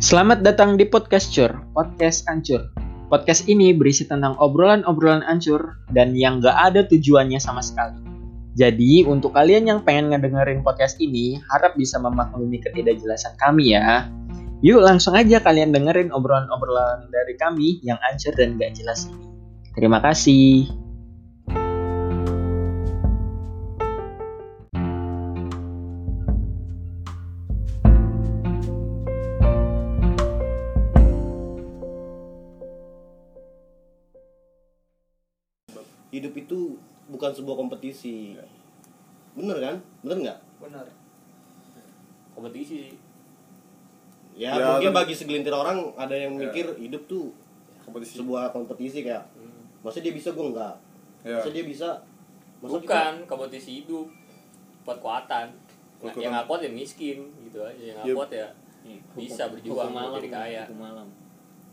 Selamat datang di Podcast Cur, Podcast Ancur. Podcast ini berisi tentang obrolan-obrolan ancur dan yang gak ada tujuannya sama sekali. Jadi, untuk kalian yang pengen ngedengerin podcast ini, harap bisa memaklumi ketidakjelasan kami ya. Yuk langsung aja kalian dengerin obrolan-obrolan dari kami yang ancur dan gak jelas ini. Terima kasih. Bukan sebuah kompetisi. Bener kan? Bener nggak? Benar kompetisi. Ya, Ya, mungkin tapi- bagi segelintir orang ada yang Ya. mikir hidup tuh kompetisi. sebuah kompetisi kayak masa dia bisa gue enggak ya masa dia bisa? Masa bukan kompetisi hidup. Kuat kuatan. Kuat-kuatan. yang nggak kuat ya miskin gitu aja. Yang nggak Ya. kuat ya bisa berjuang buat jadi kaya. malam.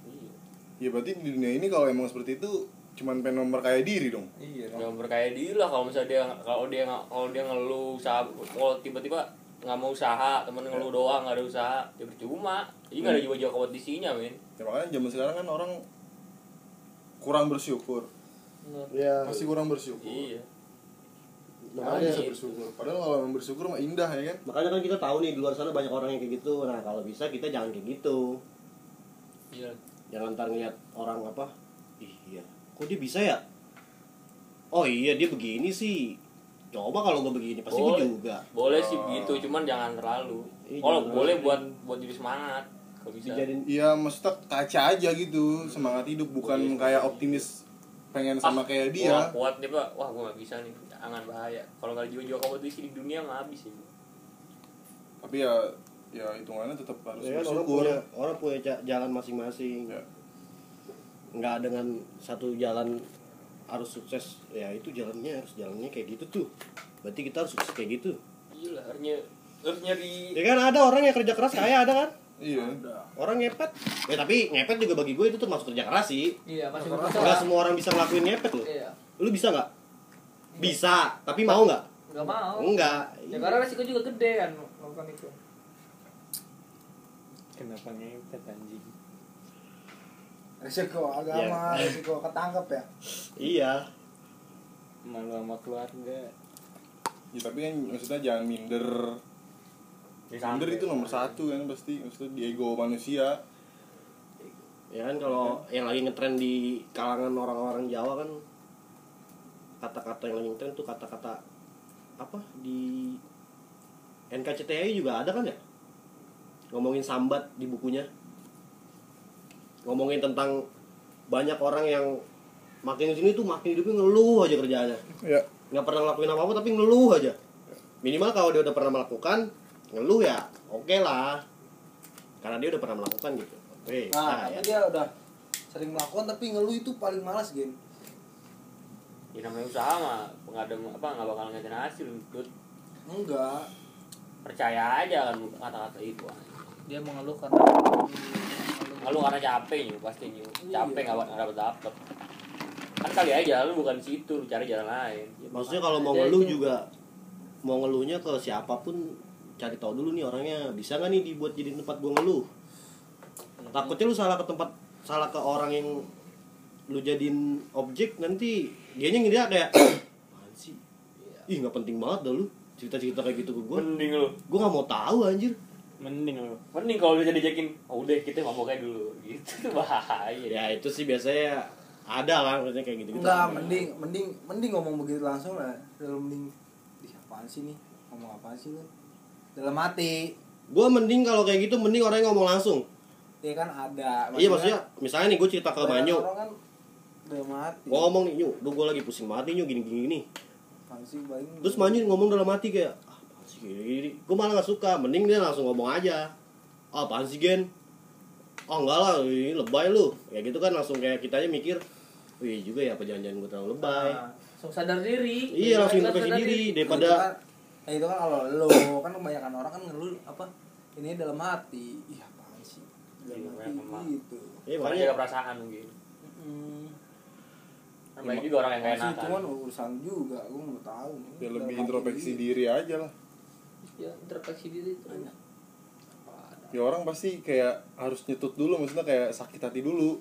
Iya. ya berarti di dunia ini kalau emang seperti itu cuman pengen memperkaya diri dong. Iya yang berkaya diri lah kalau misalnya dia kalau dia nggak- kalau dia ngeluh usaha kalau tiba-tiba nggak mau usaha temen ngeluh doang nggak ada usaha ya percuma. Jadi nggak ada jiwa-jiwa kompetisinya men. Ya makanya zaman sekarang kan orang kurang bersyukur. Ya masih kurang bersyukur. Iya. Makanya Bisa bersyukur. Padahal kalau emang bersyukur mah indah ya kan? Makanya kan kita tahu nih di luar sana banyak orang yang kayak gitu. Nah kalau bisa kita jangan kayak gitu. Iya. Jangan ntar ngeliat orang apa ih iya kok dia bisa ya? Oh iya dia begini sih. Coba kalau gue begini pasti gue juga. Boleh sih begitu cuman jangan terlalu. Iya, kalau boleh terlalu. buat buat jadi semangat kalau bisa. Iya maksudnya kaca aja gitu semangat hidup bukan Iya. kayak optimis pengen sama kayak dia. Wah, kuat dia pak. Wah gue nggak bisa nih jangan bahaya. Kalau nggak jiwa-jiwa kompetisi di dunia nggak habis ini tapi ya ya hitungannya tetap harus Ya kan, orang bersyukur. punya orang punya jalan masing-masing. Ya. Nggak dengan satu jalan harus sukses ya itu jalannya harus jalannya kayak gitu tuh. Berarti kita harus sukses kayak gitu. Gila harusnya harus nyari ya kan ada orang yang kerja keras kaya ada kan? Iya. Orang ngepet. Ya tapi ngepet juga bagi gue itu termasuk kerja keras sih. Iya masih nggak bermasalah semua orang bisa ngelakuin ngepet loh. Iya. Lu bisa nggak? Bisa tapi mau nggak? Nggak mau. Enggak ya karena resiko juga gede kan melakukan itu. Kenapa ngepet anjing? Resiko agama resiko ketangkep ya? Iya. Malu sama keluarga. ya tapi kan maksudnya jangan minder. Minder itu nomor satu kan pasti maksudnya di ego manusia. Ya kan kalau yang lagi ngetren di kalangan orang-orang Jawa kan kata-kata yang lagi ngetren tuh kata-kata apa? Di NKCTI juga ada kan ya? Ngomongin sambat di bukunya ngomongin tentang banyak orang yang makin sini tuh makin hidupnya ngeluh aja kerjaannya. Ya nggak pernah ngelakuin apa-apa tapi ngeluh aja. Minimal kalau dia udah pernah melakukan ngeluh ya oke lah. Karena dia udah pernah melakukan gitu. Oke nah nah, tapi ya. dia udah sering melakukan tapi ngeluh itu paling malas gen. Ya namanya usaha mah nggak ada apa nggak bakal ngeliatin hasil Dut. enggak. Percaya aja kan kata-kata itu dia mengeluh karena lalu karena capek nih pasti Iya. capek nggak nggak dapet dapet. Kan kali aja lu bukan situ lu cari jalan lain. Maksudnya kalau mau ngeluh itu- juga mau ngeluhnya ke siapa pun cari tahu dulu nih orangnya bisa nggak nih dibuat jadi tempat gua ngeluh? Takutnya lu salah ke tempat salah ke orang yang lu jadiin objek nanti dianya ngira kayak apaan sih? Ih nggak penting banget dah lu cerita-cerita kayak gitu ke gua. Mending lu. Gua nggak mau tahu anjir Mending lu. mending kalau udah jadi jakin oh udah kita mabok aja dulu. Gitu tuh bahaya. Ya itu sih biasanya ada lah maksudnya kayak gitu gitu enggak mending mending mending ngomong begitu langsung lah. Dalam mending di apaan sih nih ngomong apaan sih lu dalam hati. Gua mending kalau kayak gitu mending orang yang ngomong langsung. Ya kan ada. Iya maksudnya misalnya nih gue cerita ke Manyu. orang kan dalam hati. Gue ngomong nih Nyu, gue lagi pusing banget nih Nyu gini gini gini terus Manyu ngomong dalam hati kayak gini gini gue malah gak suka. Mending dia langsung ngomong aja. Ah, apaan sih Gen? Oh enggak lah. Ini lebay lu. Kayak gitu kan langsung kayak kita aja mikir wih juga ya apa jangan-jangan gue terlalu lebay. Nah, langsung sadar diri. Iya langsung Sadar introspeksi diri. itu daripada kan, ya itu kan kalau lo kan kebanyakan orang kan ngeluh apa ini dalam hati. Iya apaan sih? Dalam Iya, hati memang. gitu. Iya Makanya. perasaan mungkin. Mm. kan banyak juga orang yang enakan. Cuman urusan juga, gue mau tahu. ya Dalam lebih hati introspeksi diri aja lah ya introspeksi diri itu. Banyak. Ya orang pasti kayak harus nyetut dulu maksudnya kayak sakit hati dulu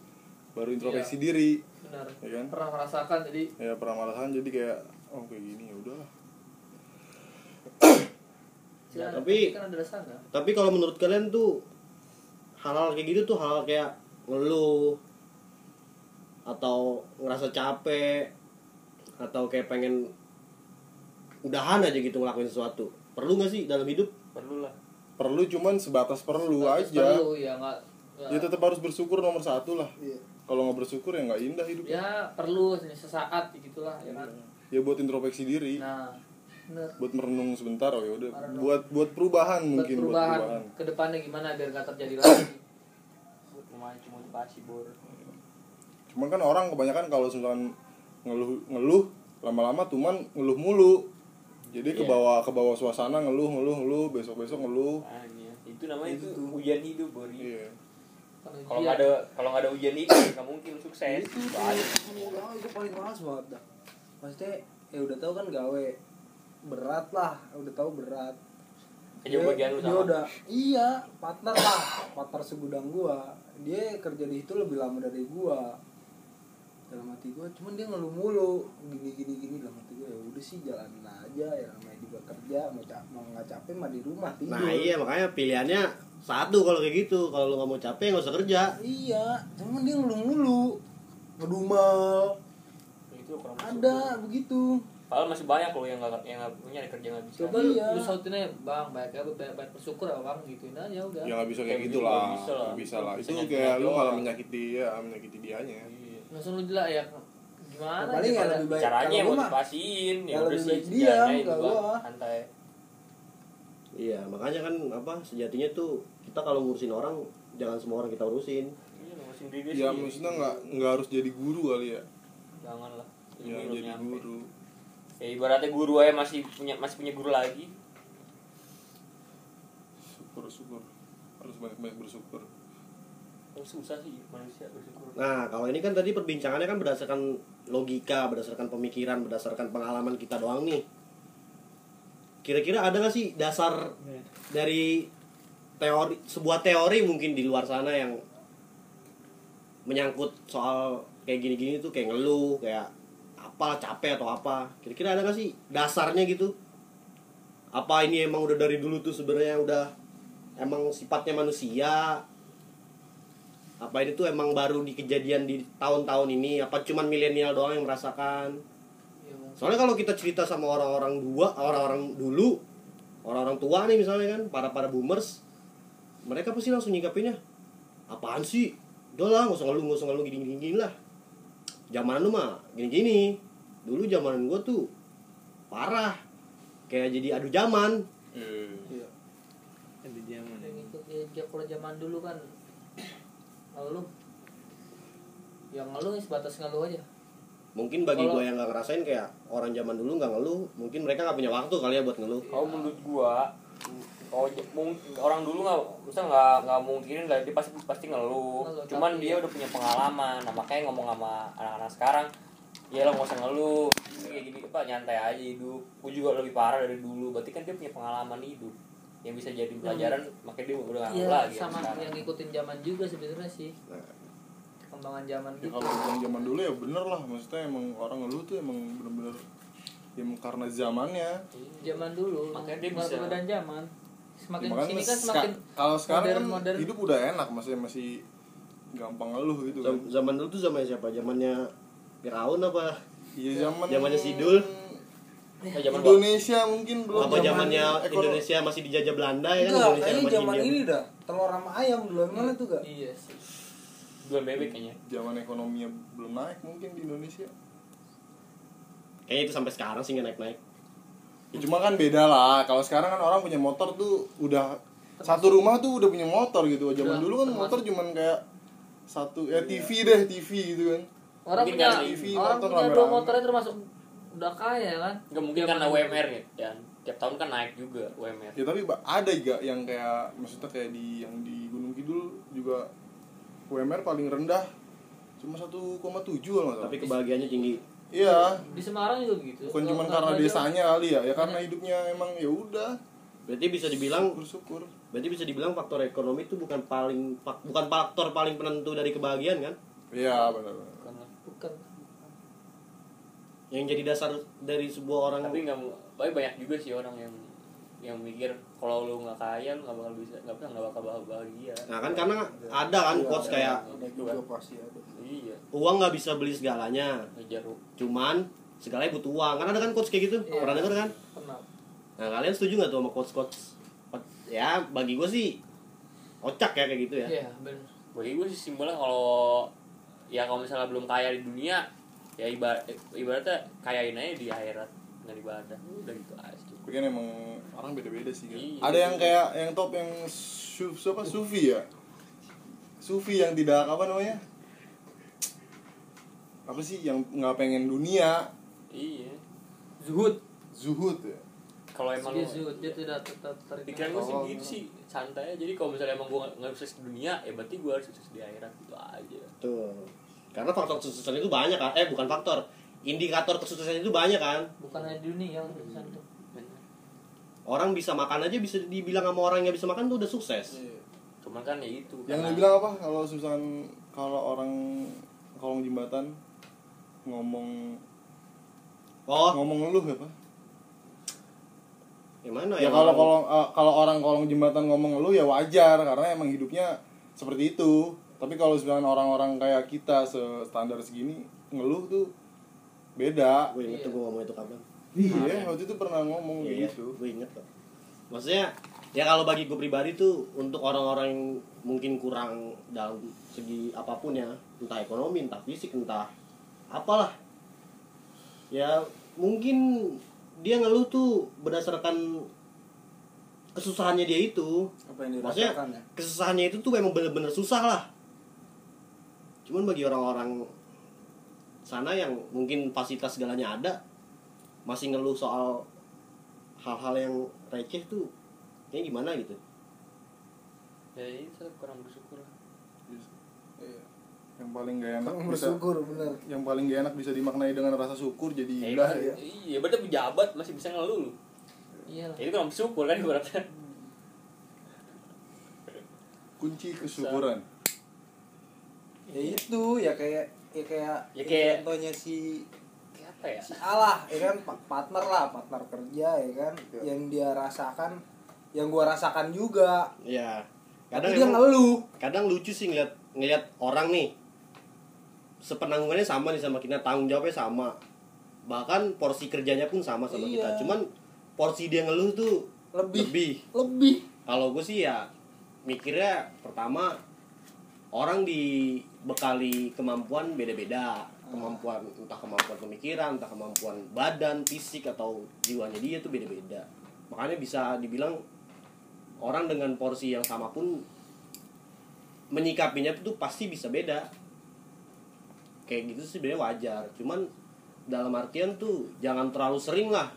baru introspeksi diri. Benar. Ya kan? Pernah merasakan jadi ya pernah malahan jadi kayak oh kayak gini ya udahlah. Ya, tapi- kan ada sana Tapi kalau menurut kalian tuh hal-hal kayak gitu tuh hal kayak ngeluh atau ngerasa capek atau kayak pengen udahan aja gitu ngelakuin sesuatu. Perlu nggak sih dalam hidup? perlu lah. Perlu cuman sebatas perlu Batas aja. perlu ya nggak ya tetap harus bersyukur nomor satu lah. Iya. kalau nggak bersyukur ya nggak indah hidup. Ya perlu sesaat gitulah ya kan? Ya buat introspeksi diri. Nah. Bener. Buat merenung sebentar oh ya udah. Buat buat perubahan buat mungkin buat perubahan. perubahan. Ke depannya gimana biar gak terjadi lagi? Buat memancing motivasi bor. Cuman kan orang kebanyakan kalau misalkan ngeluh ngeluh lama-lama cuman ngeluh mulu jadi ke Iya. bawah ke bawah suasana ngeluh ngeluh ngeluh besok besok ngeluh. Makanya, itu namanya itu ujian hidup bor iya. Kalau nggak ada kalau nggak ada ujian hidup nggak mungkin lu sukses. Itu tuh. Itu paling males banget dah. Maksudnya ya udah tahu kan gawe. Berat lah udah tahu berat. Kerja bagian lu dia sama. udah iya partner lah. Partner segudang gua. Dia kerja di situ lebih lama dari gua dalam hati gua cuman dia ngeluh mulu gini gini gini dalam hati gua ya udah sih jalanin aja ya namanya juga kerja mau cap mau nggak capek mah di rumah tidur Nah iya makanya pilihannya satu kalau kayak gitu. Kalau lu nggak mau capek nggak usah kerja. iya cuman dia ngeluh mulu ngedumel itu kurang ada begitu Padahal masih banyak loh yang nggak yang nggak punya kerja nggak bisa. coba Iya. lu sautin aja bang baik ya baik, baik bersyukur ya bang gituin aja udah ya nggak bisa kayak Kayak gitu gitu lah nggak bisa lah. bisa itu kayak lu malah menyakiti ya menyakiti dianya Iya. Langsung lu jelas ya gimana paling ya lebih baik Caranya mah motivasiin, ya udah sih diam, nggak gua. santai. Iya makanya kan apa sejatinya tuh kita kalau ngurusin orang jangan semua orang kita urusin. Iya, ya maksudnya nggak nggak harus jadi guru kali ya Jangan lah. ya jadi nyampe. guru Ya ibaratnya guru aja masih punya masih punya guru lagi. syukur syukur harus banyak banyak bersyukur susah sih manusia bersyukur. Nah kalau ini kan tadi perbincangannya kan berdasarkan logika, berdasarkan pemikiran, berdasarkan pengalaman kita doang nih. Kira-kira ada nggak sih dasar dari teori sebuah teori mungkin di luar sana yang menyangkut soal kayak gini-gini tuh kayak ngeluh kayak apa capek atau apa kira-kira ada nggak sih dasarnya gitu apa ini emang udah dari dulu tuh sebenarnya udah emang sifatnya manusia apa ini tuh emang baru di kejadian di tahun-tahun ini? Apa cuman milenial doang yang merasakan? Ya, mungkin. soalnya kalau kita cerita sama orang-orang dua orang-orang dulu orang-orang tua nih misalnya kan para para boomers mereka pasti langsung nyikapinnya apaan sih? Udah lah nggak usah ngeluh nggak usah ngeluh gini gini, gini lah. Zaman lu mah gini gini dulu zaman gua tuh parah. Kayak jadi adu zaman. Iya. yang ikut dia, dia kalau zaman dulu kan ngeluh. Yang ngeluh sebatas ngeluh aja. Mungkin bagi gua yang nggak ngerasain kayak orang zaman dulu nggak ngeluh mungkin mereka nggak punya waktu kali ya buat ngeluh. Kalau menurut gua kalau mung- orang dulu nggak bisa nggak nggak mungkin lah dia pasti pasti ngeluh. Ngeluh, cuman tapi- dia udah punya pengalaman nah makanya ngomong sama anak-anak sekarang ya lo nggak usah ngeluh kayak gini apa nyantai aja hidup. Gua juga lebih parah dari dulu berarti kan dia punya pengalaman hidup yang bisa jadi pelajaran makanya dia udah Iya lagi sama sekarang. yang ngikutin zaman juga sebenarnya sih. Perkembangan zaman ya gitu. kalau bilang zaman dulu ya bener lah maksudnya emang orang ngeluh tuh emang bener-bener ya emang karena zamannya. Zaman dulu Makanya dia bisa- perbedaan zaman. Semakin Makanya sini kan ska- semakin kalau sekarang kan modern modern hidup udah enak maksudnya masih gampang ngeluh gitu kan. Zam- zaman dulu tuh zamannya siapa? Zamannya Firaun apa? Iya zaman Zamannya Sidul. Nah, zaman Indonesia mungkin belum apa zaman zamannya ekonomi. Indonesia masih dijajah Belanda ya? Kan Enggak, Indonesia kayaknya zaman ini dah. Telur sama ayam dulu mana tuh gak? iya sih. Dua bebek kayaknya. Zaman ekonominya belum naik mungkin di Indonesia. Kayaknya itu sampai sekarang sih nggak naik naik ya, cuma kan beda lah. Kalau sekarang kan orang punya motor tuh udah satu rumah tuh udah punya motor gitu. Zaman Udah, dulu kan termasuk. motor cuman kayak satu ya TV deh TV gitu kan. Orang Mungkin punya TV, orang motor punya dua motornya termasuk udah kaya kan? Nggak mungkin Zaman karena. UMR gitu ya tiap tahun kan naik juga UMR ya tapi ada juga yang kayak maksudnya kayak di yang di Gunung Kidul juga UMR paling rendah cuma 1,7 kalau tapi kebahagiaannya tinggi. Iya. Di Semarang juga begitu bukan cuma karena desanya kali ya ya karena hidupnya emang ya udah. Berarti bisa dibilang syukur-syukur. berarti bisa dibilang faktor ekonomi itu bukan paling bukan faktor paling penentu dari kebahagiaan kan? Iya benar Karena bukan yang jadi dasar dari sebuah orang tapi nggak tapi banyak juga sih orang yang yang mikir kalau lu nggak kaya lu nggak bakal bisa nggak bisa nggak bakal bahagia. Nah kan karena ada kan Iya, quotes kayak ada juga. Pasti ada. Iya. Uang nggak bisa beli segalanya. Cuman segalanya butuh uang. Kan ada kan quotes kayak gitu? Iya. pernah denger kan? pernah. Nah kalian setuju nggak tuh sama quotes quotes ya bagi gue sih kocak ya kayak gitu ya. Iya benar bagi gue sih simpelnya kalau ya kalau misalnya belum kaya di dunia ya ibarat ibaratnya kayain aja di akhirat dengan ibadah udah gitu aja tapi kan emang orang beda-beda sih kan? Iya. ada yang kayak yang top yang su, su- apa sufi ya? Sufi yang tidak apa namanya? Apa sih yang nggak pengen dunia? Iya. Zuhud. Zuhud ya? Kalau emang dia zuhud dia tidak tetap tarik pikiran gue sih gitu. sih santai aja. Jadi kalau misalnya emang gue nggak sukses di dunia ya berarti gue harus sukses di akhirat gitu aja. Tuh karena faktor kesuksesan itu banyak kan eh bukan faktor. Indikator kesuksesan itu banyak kan? Bukan hanya di dunia tuh Bener. orang bisa makan aja bisa dibilang sama orang yang bisa makan tuh udah sukses. Cuman kan ya itu yang karena- lu bilang apa? Kalau susah kalau orang kolong jembatan ngomong oh. ngomong ngeluh apa gimana ya ya kalau orang- kolong eh, kalau orang kolong jembatan ngomong ngeluh ya wajar karena emang hidupnya seperti itu tapi kalau misalkan orang-orang kayak kita se- standar segini ngeluh tuh beda gue inget tuh gue ngomong itu kapan iya waktu itu pernah ngomong Iya, gitu gue inget kok. Maksudnya ya kalau bagi gue pribadi tuh untuk orang-orang yang mungkin kurang dalam segi apa pun ya, entah ekonomi, entah fisik, entah apalah. Ya mungkin dia ngeluh tuh berdasarkan kesusahannya dia itu. apa yang Maksudnya ya kesusahannya itu tuh memang bener-bener susah lah. Cuman bagi orang-orang sana yang mungkin fasilitas segalanya ada, masih ngeluh soal hal-hal yang receh tuh kayaknya gimana gitu. ya itu kurang bersyukur lah. Iya. yang paling gak enak Kamu bisa bersyukur bener yang paling gak enak bisa dimaknai dengan rasa syukur jadi ya, indah ibarat- ya. Iya berarti pejabat masih bisa ngeluh lu. Iya lah ya itu kurang bersyukur kan ibaratnya. Kunci kesyukuran ya itu ya kayak ya kayak Ya kayak- contohnya si kayak apa ya? si Allah ya kan pa- partner lah partner kerja ya kan yang dia rasakan yang gua rasakan juga. Ya. tapi Kadang dia emang- ngeluh. kadang lucu sih ngeliat ngeliat orang nih sepenanggungannya sama nih sama kita tanggung jawabnya sama. Bahkan porsi kerjanya pun sama sama Iya. kita. Cuman porsi dia ngeluh tuh lebih. lebih. Lebih. Kalau gue sih ya mikirnya pertama orang dibekali kemampuan beda-beda. Kemampuan entah kemampuan pemikiran entah kemampuan badan fisik atau jiwanya dia tuh beda-beda. Makanya bisa dibilang orang dengan porsi yang sama pun menyikapinya tuh pasti bisa beda. Kayak gitu sih sebenarnya wajar. Cuman dalam artian tuh jangan terlalu sering lah.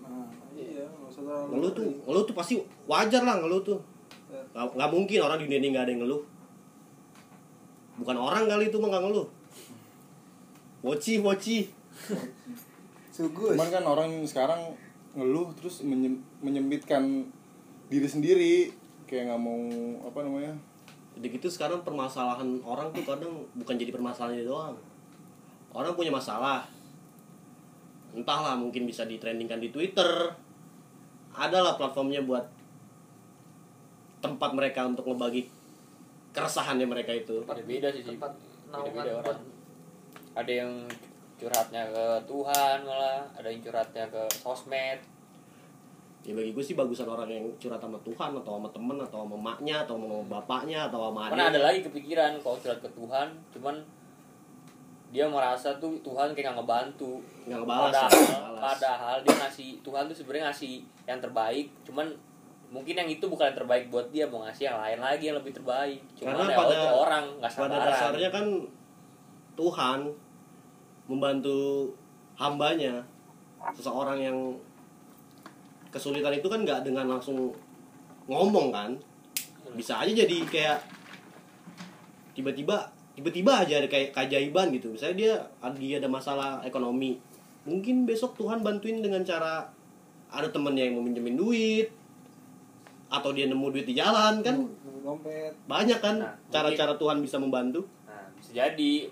Nah iya ngeluh tuh ngeluh tuh pasti wajar lah ngeluh tuh. Nggak nggak mungkin orang di dunia ini nggak ada yang ngeluh bukan orang kali itu mah nggak ngeluh. Woci woci sugus. Cuman kan orang sekarang ngeluh terus menyem- menyempitkan diri sendiri. Kayak nggak mau apa namanya? Jadi gitu sekarang permasalahan orang tuh kadang bukan jadi permasalahan dia doang. Orang punya masalah. Entahlah mungkin bisa ditrendingkan di Twitter. Adalah platformnya buat tempat mereka untuk ngebagi keresahannya mereka itu. Beda-beda sih sih. tempat beda-beda naungan orang. ada yang curhatnya ke Tuhan malah ada yang curhatnya ke sosmed. Ya bagi gue sih bagusan orang yang curhat sama Tuhan atau sama temen atau sama maknya atau sama bapaknya atau sama mana ada lagi kepikiran kalau curhat ke Tuhan cuman dia merasa tuh Tuhan kayak nggak ngebantu. Nggak ngebalas padahal padahal dia ngasih Tuhan tuh sebenarnya ngasih yang terbaik cuman mungkin yang itu bukan yang terbaik buat dia mau ngasih yang lain lagi yang lebih terbaik. Cuman Karena pada- itu orang nggak pada sabaran. dasarnya kan Tuhan membantu hambanya. Seseorang yang kesulitan itu kan nggak dengan langsung ngomong kan. Bisa aja jadi kayak tiba-tiba tiba-tiba aja ada kayak keajaiban gitu. Misalnya dia dia ada masalah ekonomi. Mungkin besok Tuhan bantuin dengan cara ada temennya yang mau minjemin duit atau dia nemu duit di jalan kan? Dompet. Banyak kan? Nah, cara-cara Tuhan bisa membantu. Nah bisa jadi.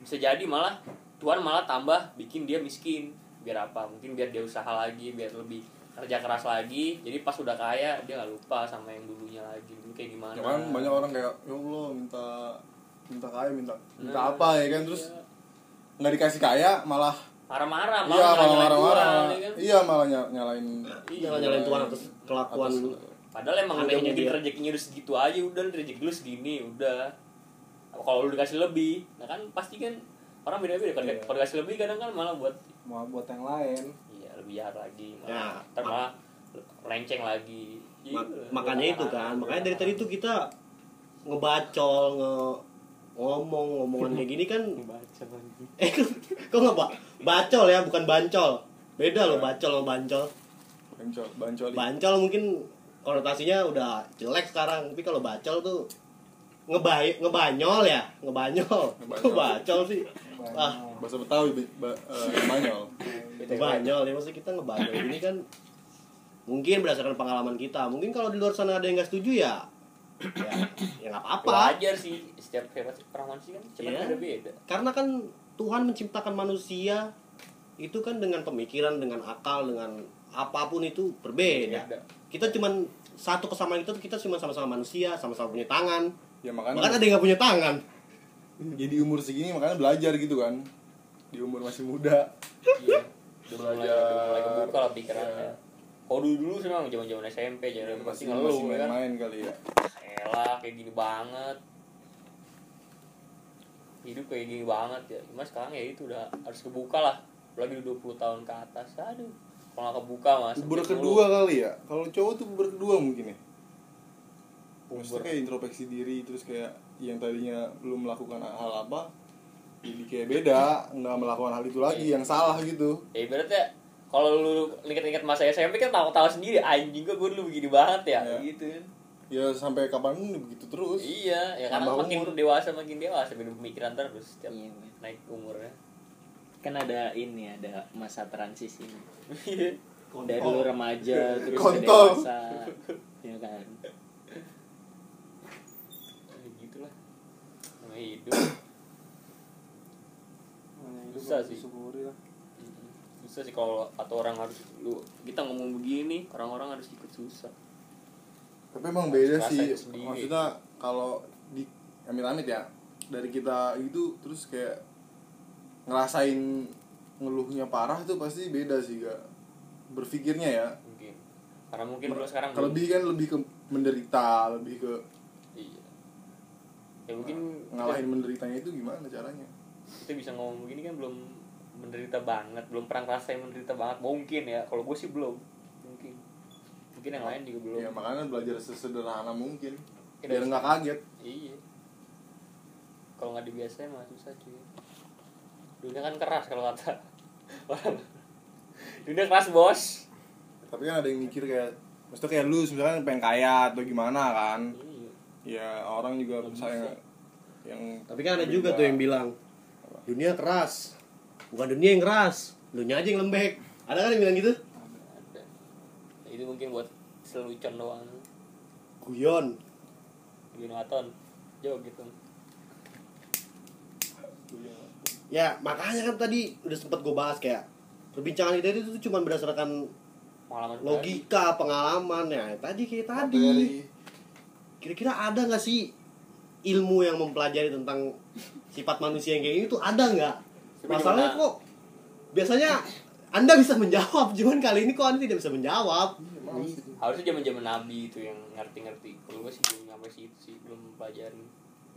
Bisa jadi malah Tuhan malah tambah bikin dia miskin. Biar apa? Mungkin biar dia usaha lagi biar lebih kerja keras lagi. Jadi pas udah kaya dia nggak lupa sama yang dulunya lagi. Dulu kayak gimana? Ya kan banyak orang kayak ya Allah minta minta kaya minta minta Nah, apa ya kan? Terus nggak dikasih kaya malah marah-marah iya malah nyalain marah-marah ya kan? iya malah ny- nyalain Iya. jangan nyalain Tuhan atas kelakuan Padahal emang udah mungkin dia. rezekinya udah segitu aja udah rezeki lu segini udah. Kalau lu dikasih lebih, nah kan pasti kan orang beda-beda kan. Iya. Kalau dikasih lebih kadang kan malah buat mau buat yang lain iya lebih jahat lagi. Ya. Malah, ntar malah lenceng lagi. Ma- Iya, makanya itu kan makanya dari tadi tuh kita ngebacol nge ngomong ngomongan kayak gini kan eh kok nggak ba- bacol ya bukan bancol beda loh bacol sama bancol bancol bancol bancol mungkin konotasinya udah jelek sekarang. Tapi kalau bacol tuh ngebay ngebanyol ya? Ngebanyol. Ngebanyol. bacol sih? Ah. Bahasa betawi ba- eh, banyol ngebanyol ya maksudnya kita ngebanyol. Ini kan mungkin berdasarkan pengalaman kita. Mungkin kalau di luar sana ada yang nggak setuju ya ya ya nggak apa-apa. Wajar sih setiap hebat orang manusia kan cuma Iya. beda-beda. karena kan Tuhan menciptakan manusia itu kan dengan pemikiran dengan akal dengan apa pun itu berbeda Beda. kita cuman satu kesamaan itu kita cuma sama-sama manusia sama-sama punya tangan ya bahkan makanya ada yang nggak punya tangan jadi umur segini makanya belajar gitu kan di umur masih muda Iya. Udah mulai, Belajar. udah mulai kebuka lah pikirannya. Iya. Kalau dulu dulu sih memang zaman-zaman SMP jadi pasti masih ngeluh masih ya kan. main-main kali ya Elah kayak gini banget. Hidup kayak gini banget ya. Cuma sekarang ya itu udah harus kebuka lah. Udah 20 tahun ke atas. Aduh. Kalau nggak kebuka mas. Bubur sempit kedua mulu. kali ya kalau cowok tuh bubur kedua mungkin ya Maksudnya kayak introspeksi diri terus kayak yang tadinya belum melakukan hal apa jadi kayak beda nggak melakukan hal itu lagi yang salah gitu Ya ibaratnya kalau lu inget-inget masa SMP kan tahu-tahu sendiri anjing gua gue dulu begini banget ya Iya. gitu kan. ya sampai kapan pun begitu terus Iya, ya karena makin umur. dewasa makin dewasa beda pemikiran terus setiap Iya, naik umurnya. Kan ada ini ada masa transisi Iya. dari lu remaja terus ke Kontol. dewasa ya kan Ya gitulah. Namanya hidup. Susah sih. Syukuri lah. Susah sih kalau atau orang harus lu kita ngomong begini, orang-orang harus ikut susah. tapi emang beda sih maksudnya kalau di amit-amit ya dari kita itu terus kayak ngerasain ngeluhnya parah tuh pasti beda sih gak berpikirnya ya Mungkin. Karena mungkin lu sekarang belum- lebih kan lebih ke menderita lebih ke Iya. Ya mungkin ngalahin menderitanya itu gimana caranya kita bisa ngomong begini kan belum menderita banget, belum pernah ngerasain menderita banget. Mungkin ya, kalau gue sih belum. Mungkin. Mungkin yang lain juga belum. ya makanya belajar sesederhana mungkin Kita biar nggak kaget Iya. Kalau nggak dibiasain mah susah cuy. Dunia kan keras kalau kata orang. Dunia keras bos. tapi kan ada yang mikir kayak maksudnya kayak lu misalkan pengen kaya atau gimana kan Iya. ya orang juga misalnya yang tapi kan ada juga tuh yang bilang dunia keras bukan dunia yang keras lu aja yang lembek ada kan yang bilang gitu Ada. Itu mungkin buat selucon doang. guyon Ginoaton. Jauh gitu. Ya makanya kan tadi udah sempet gue bahas kayak perbincangan kita itu tuh cuma berdasarkan Pengalaman logika pengalaman. Ya tadi kayak tadi. Kira-kira ada nggak sih ilmu yang mempelajari tentang sifat manusia yang kayak ini tuh ada nggak? Masalahnya kok biasanya anda bisa menjawab cuman kali ini kok anda tidak bisa menjawab. Harusnya zaman-zaman Nabi itu yang ngerti-ngerti. Kalau gue sih belum sampai situ sih, belum pelajari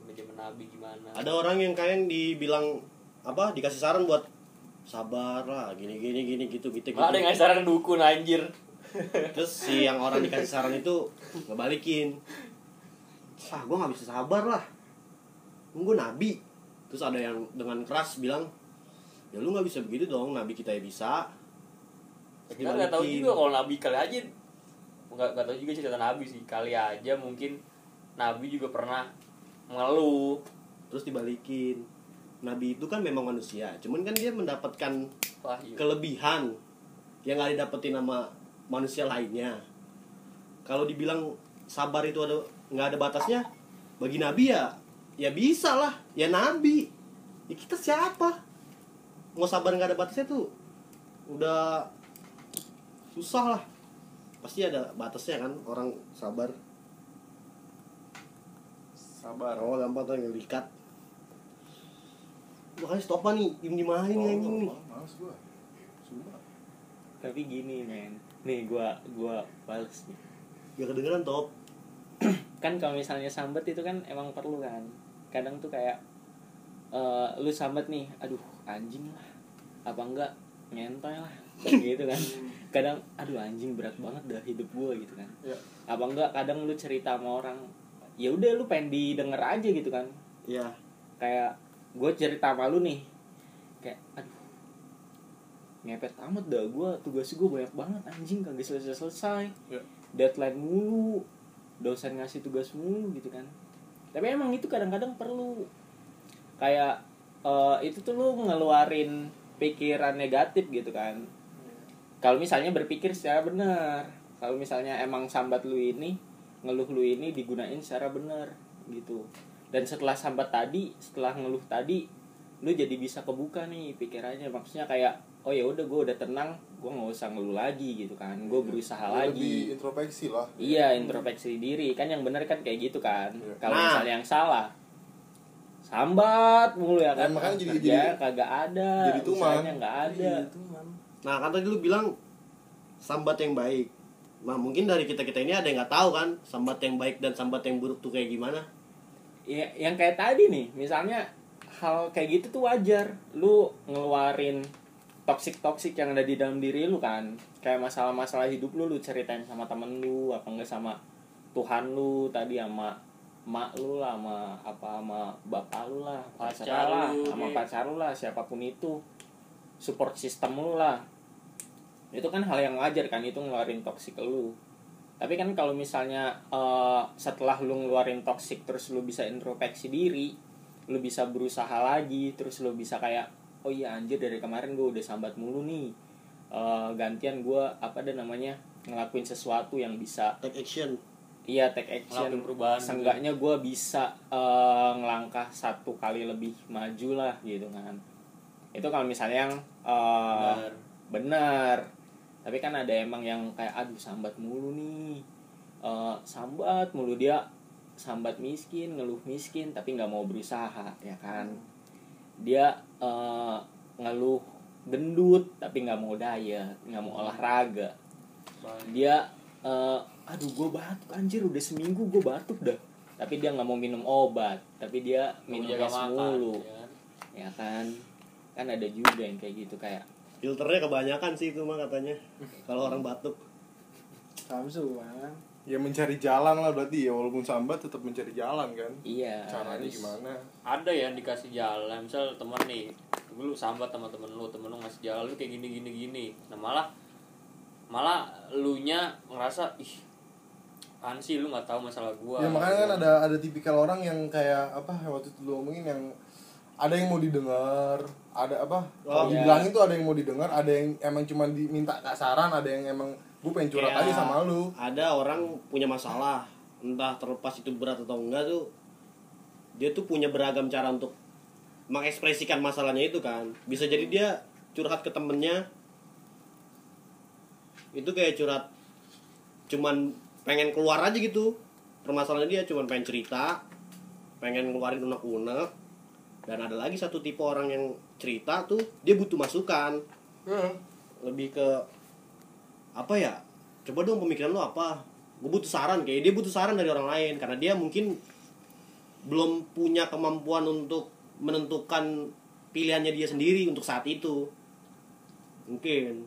zaman-zaman Nabi gimana. ada orang yang kayak dibilang apa dikasih saran buat sabar lah gini gini gini gitu gitu, gitu. Ada yang ngasih saran dukun anjir. terus si yang orang dikasih saran itu ngebalikin. Ah gue nggak bisa sabar lah. Gue nabi. Terus ada yang dengan keras bilang ya lu nggak bisa begitu dong nabi kita ya bisa. Kita nggak tahu juga kalau Nabi kali aja. Nggak nggak tahu juga cerita Nabi sih. Kali aja mungkin Nabi juga pernah mengeluh terus dibalikin nabi itu kan memang manusia. Cuman kan dia mendapatkan wahyu. kelebihan yang nggak didapetin sama manusia lainnya. Kalau dibilang sabar itu ada nggak ada batasnya bagi nabi ya ya bisa lah. Ya nabi. Ya kita siapa? Mau sabar nggak ada batasnya tuh udah susah lah. Pasti ada batasnya kan orang sabar. Sabar. Oh gampang tuh ngelikat makanya stop nih diem dimain nih anjing nih males gua. Sumpah. Tapi gini men. Nih gua gua bales nih. Ya kedengeran top. Kan kalau misalnya sambat itu kan emang perlu kan. Kadang tuh kayak eh lu sambat nih aduh anjing lah. Apa enggak? Ngentoy lah. Gitu kan. Kadang aduh anjing berat banget dah hidup gua gitu kan. Ya. Apa enggak? Kadang lu cerita sama orang ya udah lu pengen didengar aja gitu kan. Ya. Kayak gue cerita sama lu nih. Kayak aduh ngepet amat dah gue tugas gue banyak banget anjing kagak selesai selesai Ya. deadline mulu dosen ngasih tugas mulu gitu kan. Tapi emang itu kadang-kadang perlu. Kayak eh, itu tuh lu ngeluarin pikiran negatif gitu kan. Kalau misalnya berpikir secara benar kalau misalnya emang sambat lu ini ngeluh lu ini digunain secara benar gitu dan setelah sambat tadi setelah ngeluh tadi lu jadi bisa kebuka nih pikirannya. Maksudnya kayak oh ya udah gue udah tenang gue nggak usah ngeluh lagi gitu kan. Gue berusaha lebih lagi. introspeksi lah. Iya introspeksi diri. Kan yang benar kan kayak gitu kan. Iya. kalau Nah. misalnya yang salah sambat mulu ya kan. Ya, makanya jadi- jadi- kagak ada jadi tuman. nggak ada. Iya, man nah kan tadi lu bilang sambat yang baik. Nah mungkin dari kita kita ini ada yang nggak tahu kan sambat yang baik dan sambat yang buruk tuh kayak gimana ya yang kayak tadi nih misalnya hal kayak gitu tuh wajar. Lu ngeluarin toxic toxic yang ada di dalam diri lu kan. Kayak masalah-masalah hidup lu lu ceritain sama temen lu apa enggak sama Tuhan lu tadi sama mak lu lah sama apa sama bapak lu lah pacar lah sama iya. pacar lu lah siapa pun itu. Support system lu lah. Itu kan hal yang wajar kan itu ngeluarin toxic lu tapi kan kalau misalnya eh, setelah lu ngeluarin toxic terus lu bisa introspeksi diri lu bisa berusaha lagi terus lu bisa kayak oh iya anjir dari kemarin gue udah sambat mulu nih. Eh, gantian gue apa ada namanya ngelakuin sesuatu yang bisa take action. Iya take action. Ngelakuin perubahan gitu. seenggaknya gue bisa eh, ngelangkah satu kali lebih maju lah gitu kan. Itu kalau misalnya yang eh, Benar. Tapi kan ada emang yang kayak aduh sambat mulu nih. Eh, sambat mulu dia sambat miskin ngeluh miskin tapi nggak mau berusaha ya kan? Dia eh, ngeluh gendut tapi nggak mau diet nggak mau olahraga. Dia eh, aduh gue batuk anjir udah seminggu gue batuk dah. Tapi dia nggak mau minum obat tapi dia minum es mulu. ya kan? ya kan? Kan ada juga yang kayak gitu kayak filternya kebanyakan sih itu mah katanya kalau orang batuk. Samsu man ya mencari jalan lah berarti ya walaupun sambat tetap mencari jalan kan. Iya caranya harus- gimana? Ada ya yang dikasih jalan misal temen nih lu sambat sama temen lu temen lu ngasih jalan lu kayak gini gini gini. Nah malah malah lu nya ngerasa ih apaan sih? Lu nggak tahu masalah gua. Ya makanya kan ada ada tipikal orang yang kayak apa waktu itu lu ngomongin yang ada yang mau didengar ada apa? Kalau Oh, iya. dibilangin tuh ada yang mau didengar ada yang emang cuma diminta kasaran ada yang emang gue pengen curhat Kayak aja sama lu. Ada orang punya masalah entah terlepas itu berat atau enggak tuh dia tuh punya beragam cara untuk mengekspresikan masalahnya itu kan. Bisa jadi dia curhat ke temennya itu kayak curhat cuman pengen keluar aja gitu. Permasalahannya dia cuman pengen cerita pengen ngeluarin unek-unek dan ada lagi satu tipe orang yang cerita tuh dia butuh masukan. Lebih ke apa ya coba dong pemikiran lo apa? Gue butuh saran kayak dia butuh saran dari orang lain. Karena dia mungkin belum punya kemampuan untuk menentukan pilihannya dia sendiri untuk saat itu. Mungkin.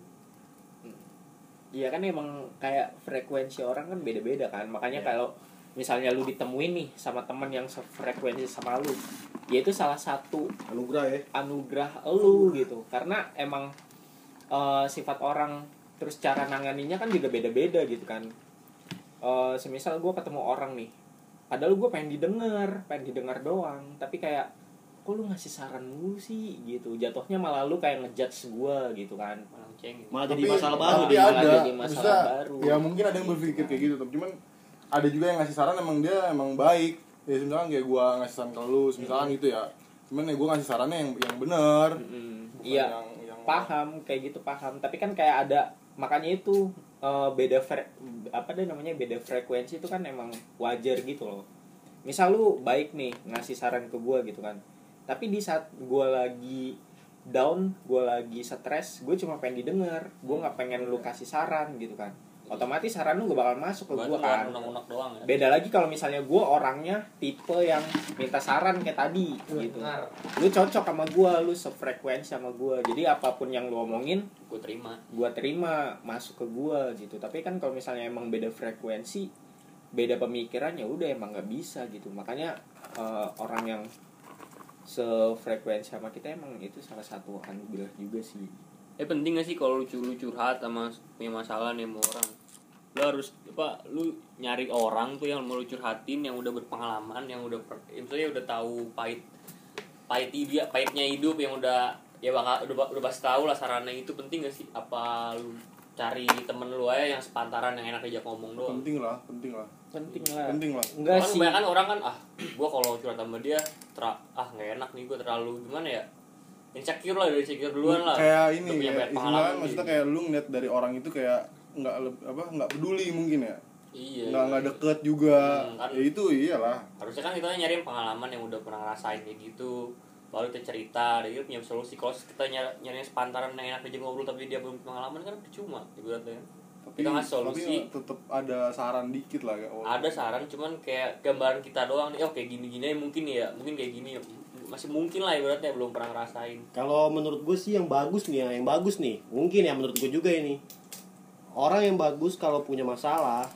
Iya kan emang kayak frekuensi orang kan beda-beda kan. Makanya kalau misalnya lu ditemuin nih sama teman yang sefrekuensi sama lu ya itu salah satu anugerah ya. anugerah lu gitu. Karena emang eh, sifat orang terus cara nanganinya kan juga beda-beda gitu kan. Eh, semisal gue ketemu orang nih padahal gue pengen didengar pengen didengar doang. Tapi kayak kok lu ngasih saran mulu sih? Gitu. Jatuhnya malah lu kayak ngejudge gua gitu kan. Malah cengeng malah jadi masalah baru tapi malah ada jadi masalah baru. ya mungkin ada yang berpikir kayak gitu tapi cuman ada juga yang ngasih saran emang dia emang baik. Ya misalkan kayak gua ngasih saran ke lu misalkan gitu ya. Cuman ya gua ngasih sarannya yang yang benar Mm, iya yang, yang paham kayak gitu paham. Tapi kan kayak ada makanya itu eh, beda fre- apa deh namanya beda frekuensi itu kan emang wajar gitu loh. Misal lu baik nih ngasih saran ke gua gitu kan. Tapi di saat gua lagi down gua lagi stres gue cuma pengen didengar. Gue nggak pengen lu kasih saran gitu kan otomatis saran lu gak bakal masuk ke gua kan. unek-unek doang ya. Beda lagi kalau misalnya gue orangnya tipe yang minta saran kayak tadi gitu. Benar. lu cocok sama gue lu sefrekuensi sama gue jadi apa pun yang lu omongin gue terima. gue terima masuk ke gue gitu. Tapi kan kalau misalnya emang beda frekuensi beda pemikiran ya udah emang nggak bisa gitu. Makanya eh, orang yang sefrekuensi sama kita emang itu salah satu anugerah juga sih. Eh penting gak sih kalau lu, cu- lu curhat sama punya masalah nih sama orang lu harus apa lu nyari orang tuh yang mau lu curhatin yang udah berpengalaman yang udah per, ya misalnya udah tahu pahit pahit dia pahitnya hidup yang udah ya bakal udah udah pasti tahu lah sarannya itu penting gak sih? Apa lu cari temen lu aja yang sepantaran yang enak diajak ngomong doang? Penting lah penting lah. Penting lah. Penting lah. Enggak kan sih. kebanyakan orang kan ah gua kalau curhat sama dia tera, ah nggak enak nih gua terlalu gimana ya insecure lah dari insecure duluan lah. kayak Udah ini ya pengalaman maksudnya gitu. kayak lu ngeliat dari orang itu kayak nggak apa nggak peduli mungkin ya? Iya nggak nggak deket juga. Hmm, kan. ya itu iyalah. Harusnya kan kita nyari yang pengalaman yang udah pernah ngerasain kayak gitu. Baru kita cerita dia punya solusi. Kalau kita nyari, nyari sepantaran yang enak aja ngobrol tapi dia belum pengalaman kan percuma ibaratnya. Tapi kita ngasih solusi. tapi tetap ada saran dikit lah ya ada saran cuman kayak gambaran kita doang nih. Oh kayak gini gini mungkin ya. Mungkin kayak gini ya. masih mungkin lah ibaratnya belum pernah ngerasain. Kalau menurut gue sih yang bagus nih ya, yang bagus nih. Mungkin ya menurut gue juga ini. Orang yang bagus kalau punya masalah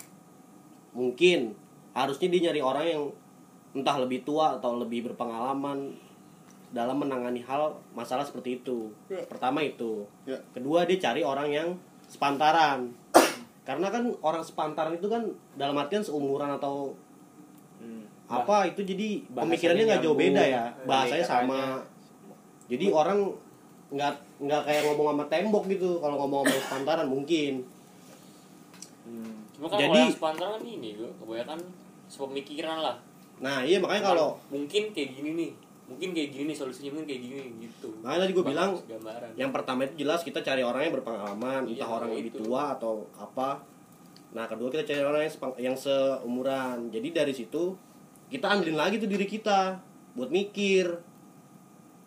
mungkin harusnya dia nyari orang yang entah lebih tua atau lebih berpengalaman dalam menangani hal masalah seperti itu. Ya. Pertama itu. Ya. Kedua dia cari orang yang sepantaran. Karena kan orang sepantaran itu kan dalam artian seumuran atau Hmm. apa itu jadi pemikirannya nggak jauh beda ya bahasanya sama jadi orang nggak nggak kayak ngomong sama tembok gitu kalau ngomong sama sepantaran mungkin Hmm. cuma kan Jadi- kalau sepantaran kan ini gue kebanyakan sepemikiran lah. Nah iya makanya kalau mungkin kayak gini nih. Mungkin kayak gini nih solusinya mungkin kayak gini gitu. Makanya tadi gue bilang gambaran. yang pertama itu jelas kita cari orang yang berpengalaman Iya, entah orang yang lebih tua atau apa. Nah kedua kita cari orang yang sepang- yang seumuran. Jadi dari situ kita andelin lagi tuh diri kita buat mikir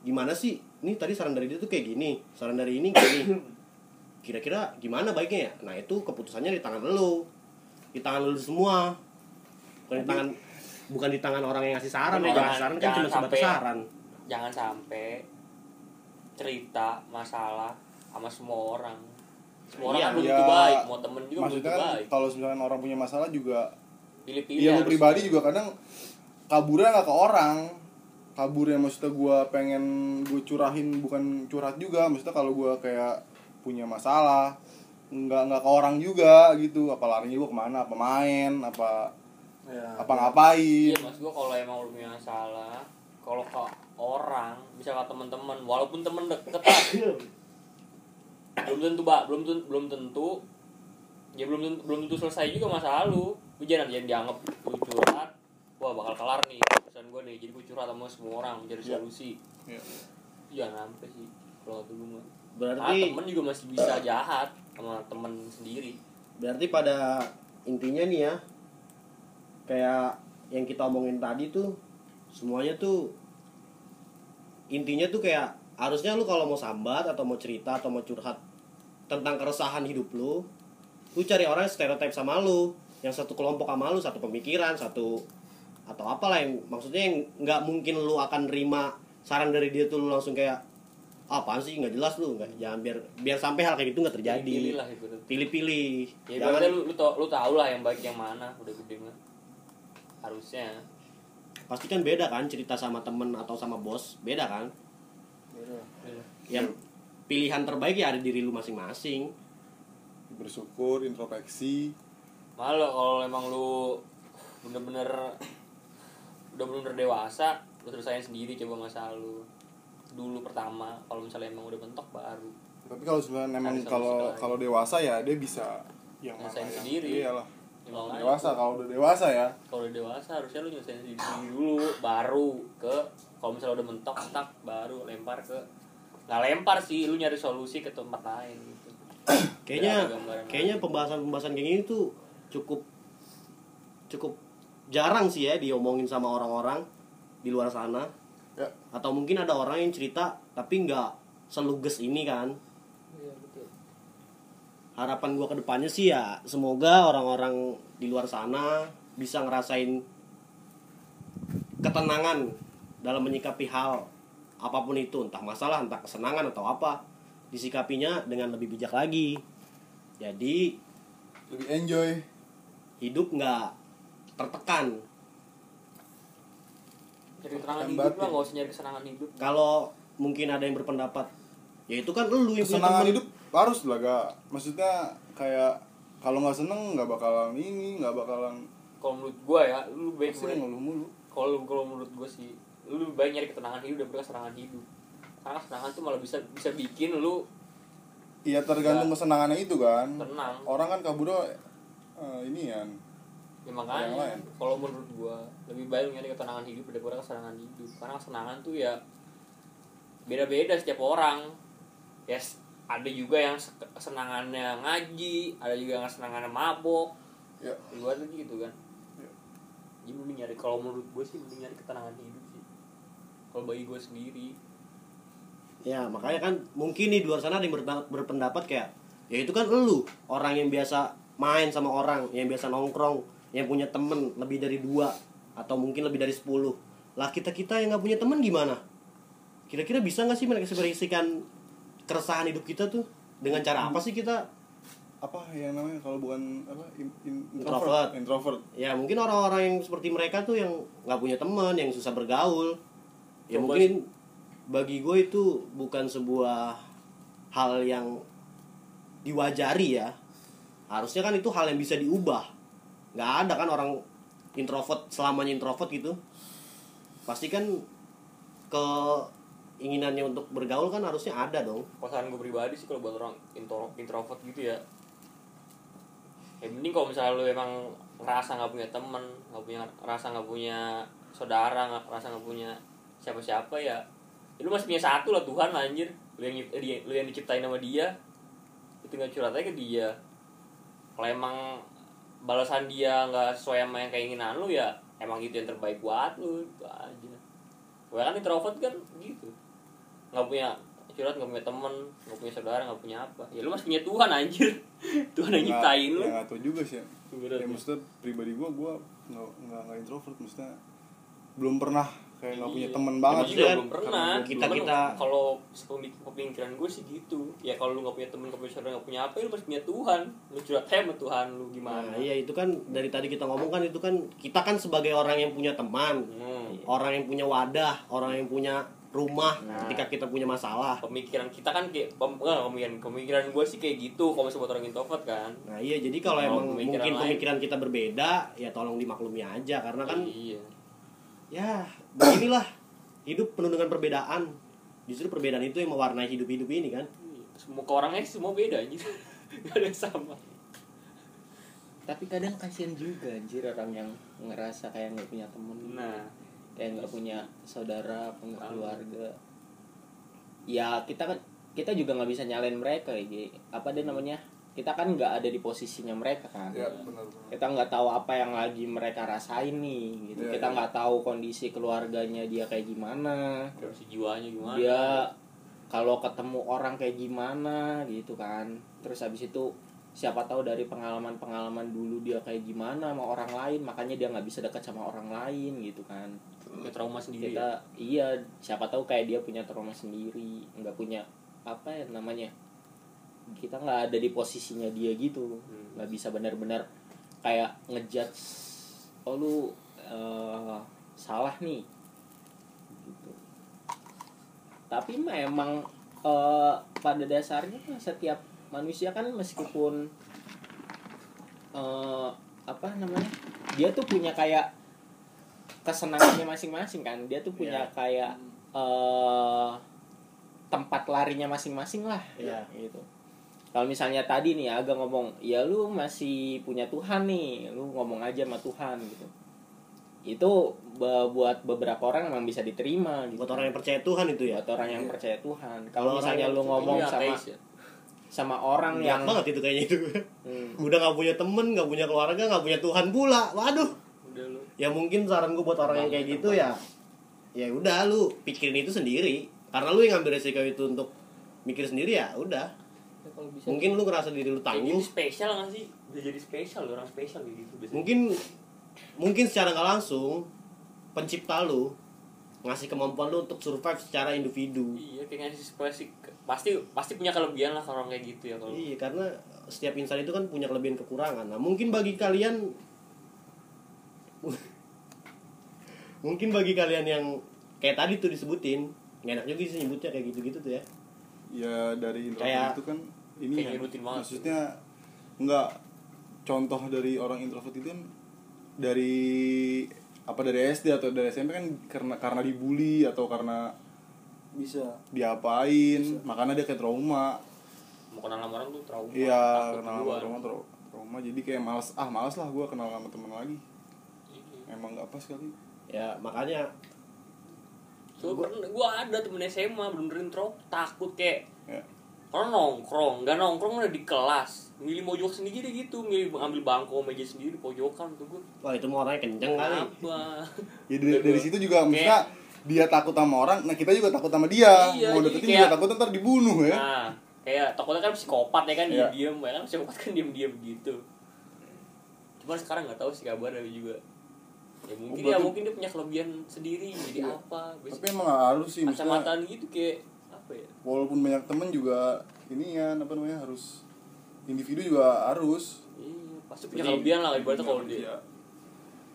gimana sih? Ini tadi saran dari dia tuh kayak gini saran dari ini kayak gini kira-kira gimana baiknya ya? Nah itu keputusannya di tangan lo di tangan lo semua. Bukan di tangan bukan di tangan orang yang ngasih saran. Ya jangan- saran kan jangan cuma sebatas sampai- saran. jangan sampai cerita masalah sama semua orang. Semua orang Iya, kan belum iya. baik mau temen juga belum tentu kan baik. kalau misalkan orang punya masalah juga pilih-pilih lu harus. pribadi juga kadang kaburnya nggak ke orang. Kaburnya maksudnya gue pengen gue curahin bukan curhat juga. Maksudnya kalau gue kayak punya masalah nggak nggak ke orang juga gitu. Apa larinya gue ke mana? Apa main? Apa apa ngapain? Iya mas gua kalau emang lu punya masalah kalau ke orang bisa ke teman-teman walaupun temen deket lah belum tentu pak. Belum tentu belum tentu ya belum tentu, belum tentu selesai juga masalah lu. Lu jangan jangan dianggap lu curhat wah bakal kelar nih pesan gue nih. Jadi gue curhat sama semua orang mencari Iya. solusi. Iya. jangan sampai sih. Kalau dulu mah berarti ah, temen juga masih bisa jahat sama temen sendiri. Berarti pada intinya nih ya kayak yang kita omongin tadi tuh semuanya tuh intinya tuh kayak harusnya lu kalau mau sambat atau mau cerita atau mau curhat tentang keresahan hidup lu lu cari orang yang stereotip sama lu yang satu kelompok sama lu satu pemikiran satu atau apalah yang maksudnya yang nggak mungkin lu akan nerima saran dari dia tuh lu langsung kayak "Ah, apaan sih? Nggak jelas lu nggak jangan biar biar sampai hal kayak gitu nggak terjadi. Pilih-pilih ya Jangan- lu lu tau lu tau lah yang baik yang mana udah gede mah harusnya. Pasti kan beda kan cerita sama temen atau sama bos beda kan? Yang pilihan terbaik ya ada di diri lu masing-masing. Bersyukur introspeksi. Malah kalau emang lu bener-bener udah bener-bener dewasa lu selesain sendiri coba masalah lu dulu pertama kalau misalnya emang udah mentok baru. Tapi kalau sebenarnya memang Ada kalau kalau dewasa ya dia bisa yang mana yang- sendiri. iyalah. Ya, kalau dewasa kalau udah dewasa ya. Kalau udah dewasa harusnya lu nyelesain sendiri dulu baru ke kalau misalnya udah mentok tak baru lempar ke. Nggak lempar sih lu nyari solusi ke tempat lain gitu. Kayaknya kayaknya pembahasan-pembahasan kayak gini tuh cukup cukup jarang sih ya diomongin sama orang-orang di luar sana atau mungkin ada orang yang cerita tapi nggak seluges ini kan? Iya betul. Harapan gua ke depannya sih ya semoga orang-orang di luar sana bisa ngerasain ketenangan dalam menyikapi hal apa pun itu. Entah masalah entah kesenangan atau apa. Disikapinya dengan lebih bijak lagi. Jadi lebih enjoy. hidup nggak tertekan cari kesenangan hidup lah nggak usah nyari kesenangan hidup. Kalau mungkin ada yang berpendapat ya itu kan lu yang kesenangan hidup harus lah gak maksudnya kayak kalau nggak seneng nggak bakalan ini nggak bakalan kalau menurut gua ya lu baik pasti ngeluh mulu. Kalau kalau menurut gua sih lu lebih baik nyari ketenangan hidup daripada kesenangan hidup. Karena kesenangan tuh malah bisa bisa bikin lu iya tergantung kesenangannya itu kan. tenang. Orang kan kabur eh, ini ya ya makanya lain. kalau menurut gua lebih baik nyari ketenangan hidup daripada kesenangan hidup. Karena kesenangan tuh ya beda-beda setiap orang. Ya s- ada juga yang se- kesenangannya ngaji ada juga yang kesenangannya mabok. Ya. Gua tuh gitu kan. Ya. jadi mending nyari kalau menurut gua sih mending nyari ketenangan hidup sih. Kalau bagi gua sendiri. Ya makanya kan mungkin nih di luar sana ada yang berpendapat, berpendapat kayak ya itu kan lu orang yang biasa main sama orang yang biasa nongkrong yang punya temen lebih dari dua atau mungkin lebih dari 10 lah kita kita yang nggak punya temen gimana? Kira-kira bisa nggak sih mengekspresikan keresahan hidup kita tuh? Dengan cara apa sih kita? Apa yang namanya? Kalau bukan apa in, in- Introvert. introvert. Ya mungkin orang-orang yang seperti mereka tuh yang nggak punya teman yang susah bergaul. Ya Coba mungkin bagi gue itu bukan sebuah hal yang diwajari ya. Harusnya kan itu hal yang bisa diubah nggak ada kan orang introvert selamanya introvert gitu. Pasti kan keinginannya untuk bergaul kan harusnya ada dong. Pasangan gue pribadi sih kalau buat orang intro, introvert gitu ya. Ya mending kalau misalnya lu emang ngerasa nggak punya temen nggak punya ngerasa nggak punya saudara nggak ngerasa nggak punya siapa-siapa ya, ya lu masih punya satu lah Tuhan lah, anjir. Lu yang lu yang diciptain sama dia itu nggak curhat aja ke dia. Kalau emang balasan dia nggak sesuai sama yang keinginan lu ya emang itu yang terbaik buat lu itu aja. Gue kan introvert kan gitu. Nggak punya curhat nggak punya temen nggak punya saudara nggak punya apa. Ya lu masih punya Tuhan anjir. Tuhan yang nyiptain lu. ya tahu juga sih. Ya. Bener. ya. maksudnya pribadi gua gua nggak nggak nggak introvert maksudnya belum pernah kayak nggak punya Iya. temen Ya, banget kan? belum pernah Karena kita- kita- kalau pemikiran gue sih gitu ya kalau lu nggak punya temen nggak punya saudara nggak punya apa ya lu masih punya Tuhan lu curhat sama Tuhan lu gimana Nah, iya itu kan dari tadi kita ngomong kan itu kan kita kan sebagai orang yang punya teman, Hmm. orang yang punya wadah, orang yang punya rumah Nah. ketika kita punya masalah. pemikiran kita kan kayak pem, enggak, pemikiran pemikiran gue sih kayak gitu kalau misalnya buat orang introvert kan Nah, iya jadi kalau Kalau emang pemikiran mungkin lain. pemikiran kita berbeda, ya tolong dimaklumi aja karena kan iya ya beginilah hidup penuh dengan perbedaan. Justru perbedaan itu yang mewarnai hidup-hidup ini kan. semua ke orangnya semua beda anjir gak ada yang sama Tapi kadang kasihan juga anjir orang yang ngerasa kayak nggak punya temen. nah kayak nggak punya saudara, apa nggak keluarga. Ya kita kan kita juga nggak bisa nyalain mereka ya. Apa dia namanya? Kita kan nggak ada di posisinya mereka kan. ya Kita nggak tahu apa yang lagi mereka rasain nih. Gitu. Iya, kita iya. nggak tahu kondisi keluarganya dia kayak gimana. kondisi jiwanya gimana dia kalau ketemu orang kayak gimana gitu kan terus habis itu siapa tahu dari pengalaman-pengalaman dulu dia kayak gimana sama orang lain makanya dia nggak bisa dekat sama orang lain gitu kan Punya trauma sendiri ya kita iya siapa tahu kayak dia punya trauma sendiri nggak punya apa ya namanya kita nggak ada di posisinya dia gitu Hmm. nggak bisa benar-benar kayak ngejudge oh lu eh, salah nih gitu tapi memang eh, pada dasarnya setiap manusia kan meskipun eh, apa namanya dia tuh punya kayak kesenangannya masing-masing kan dia tuh punya Iya. kayak eh tempat larinya masing-masing lah Iya. gitu kalau misalnya tadi nih agak ngomong ya lu masih punya Tuhan nih lu ngomong aja sama Tuhan gitu. Itu buat beberapa orang emang bisa diterima gitu. Buat orang yang percaya Tuhan itu ya? Buat orang yang percaya Tuhan. Kalau misalnya lu ngomong Iya, sama ateis ya. sama orang Berat yang banget itu kayaknya itu. Hmm. udah nggak punya temen nggak punya keluarga nggak punya Tuhan pula. Waduh. Udah lu. Ya mungkin saran gue buat orang yang kayak gitu ya ya udah lu pikirin itu sendiri. Karena lu yang ngambil resiko itu untuk mikir sendiri ya udah ya, kalau bisa mungkin lu ngerasa diri lu tangguh. Gini spesial nggak sih? Bisa jadi spesial orang spesial gitu biasanya. mungkin mungkin secara nggak langsung pencipta lu ngasih kemampuan lu untuk survive secara individu. Iya kayak ngasih spesifik pasti pasti punya kelebihan lah orang kayak gitu ya kalau iya karena setiap insan itu kan punya kelebihan kekurangan. Nah mungkin bagi kalian mungkin bagi kalian yang kayak tadi tuh disebutin nggak enak juga sih nyebutnya kayak gitu-gitu tuh ya ya dari introvert Kayak- itu kan ini kayak ya, banget. maksudnya enggak contoh dari orang introvert itu kan dari apa dari SD atau dari SMP kan karena karena dibully atau karena bisa. diapain makanya dia kayak trauma. Mau kenal sama orang tuh trauma. Iya kenal sama trauma trau- trauma. Jadi kayak males ah males lah gue kenal sama temen lagi. Iya. emang nggak pas kali. Ya makanya so gua, ada temen SMA benerin intro takut kayak ya. Orang nongkrong nggak nongkrong udah di kelas. Milih mojok sendiri gitu milih ambil bangku meja sendiri pojokan tuh gua. Wah itu mau orangnya kenceng kali. Apa ya dari, dari situ juga Kayak- maksudnya dia takut sama orang nah kita juga takut sama dia. Iya, mau deketin kayak- juga takut ntar dibunuh ya. Nah kayak takutnya kan psikopat ya kan dia diem ya kan psikopat kan diem diem gitu. Cuman sekarang nggak tahu sih kabarnya juga ya mungkin Oh, ya mungkin dia punya kelebihan sendiri jadi Iya. apa tapi emang harus sih maksudnya kacamataan gitu kayak apa ya? walaupun banyak temen juga ini ya apa namanya harus individu juga harus. Iya pasti punya Jadi- kelebihan lah ibaratnya kalau Iya. dia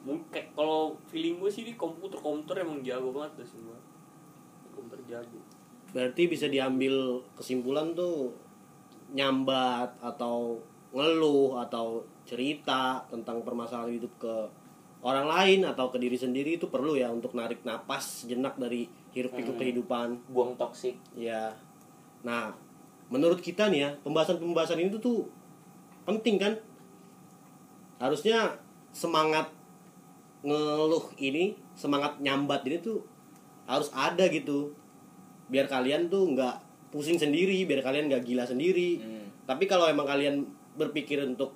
mungkin kayak kalau feeling gue sih di komputer komputer emang jago banget tuh semua. Komputer jago. Berarti bisa diambil kesimpulan tuh nyambat atau ngeluh atau cerita tentang permasalahan hidup ke orang lain atau ke diri sendiri itu perlu ya untuk narik napas jenak dari hiruk pikuk Hmm. kehidupan. Buang toksik. Ya. Nah menurut kita nih ya pembahasan-pembahasan ini tuh, tuh penting kan? Harusnya semangat ngeluh ini semangat nyambat ini tuh harus ada gitu. Biar kalian tuh nggak pusing sendiri biar kalian nggak gila sendiri. Tapi kalau emang kalian berpikir untuk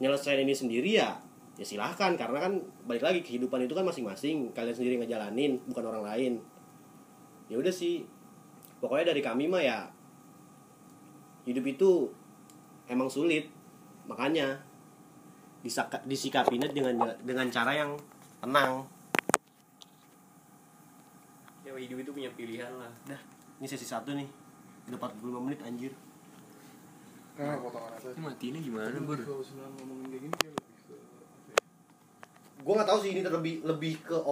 nyelesain ini sendiri ya ya silahkan karena kan balik lagi kehidupan itu kan masing-masing. Kalian sendiri ngejalanin bukan orang lain. Ya udah sih. Pokoknya dari kami mah ya hidup itu emang sulit. Makanya disaka, disikapinya dengan dengan cara yang tenang. Ya hidup itu punya pilihan lah. Dah ini sesi satu nih. Udah 45 menit anjir. Nah potongan aja matinya gimana bur? Kalau ngomongin kayak gini gue nggak tahu sih ini terlebih lebih ke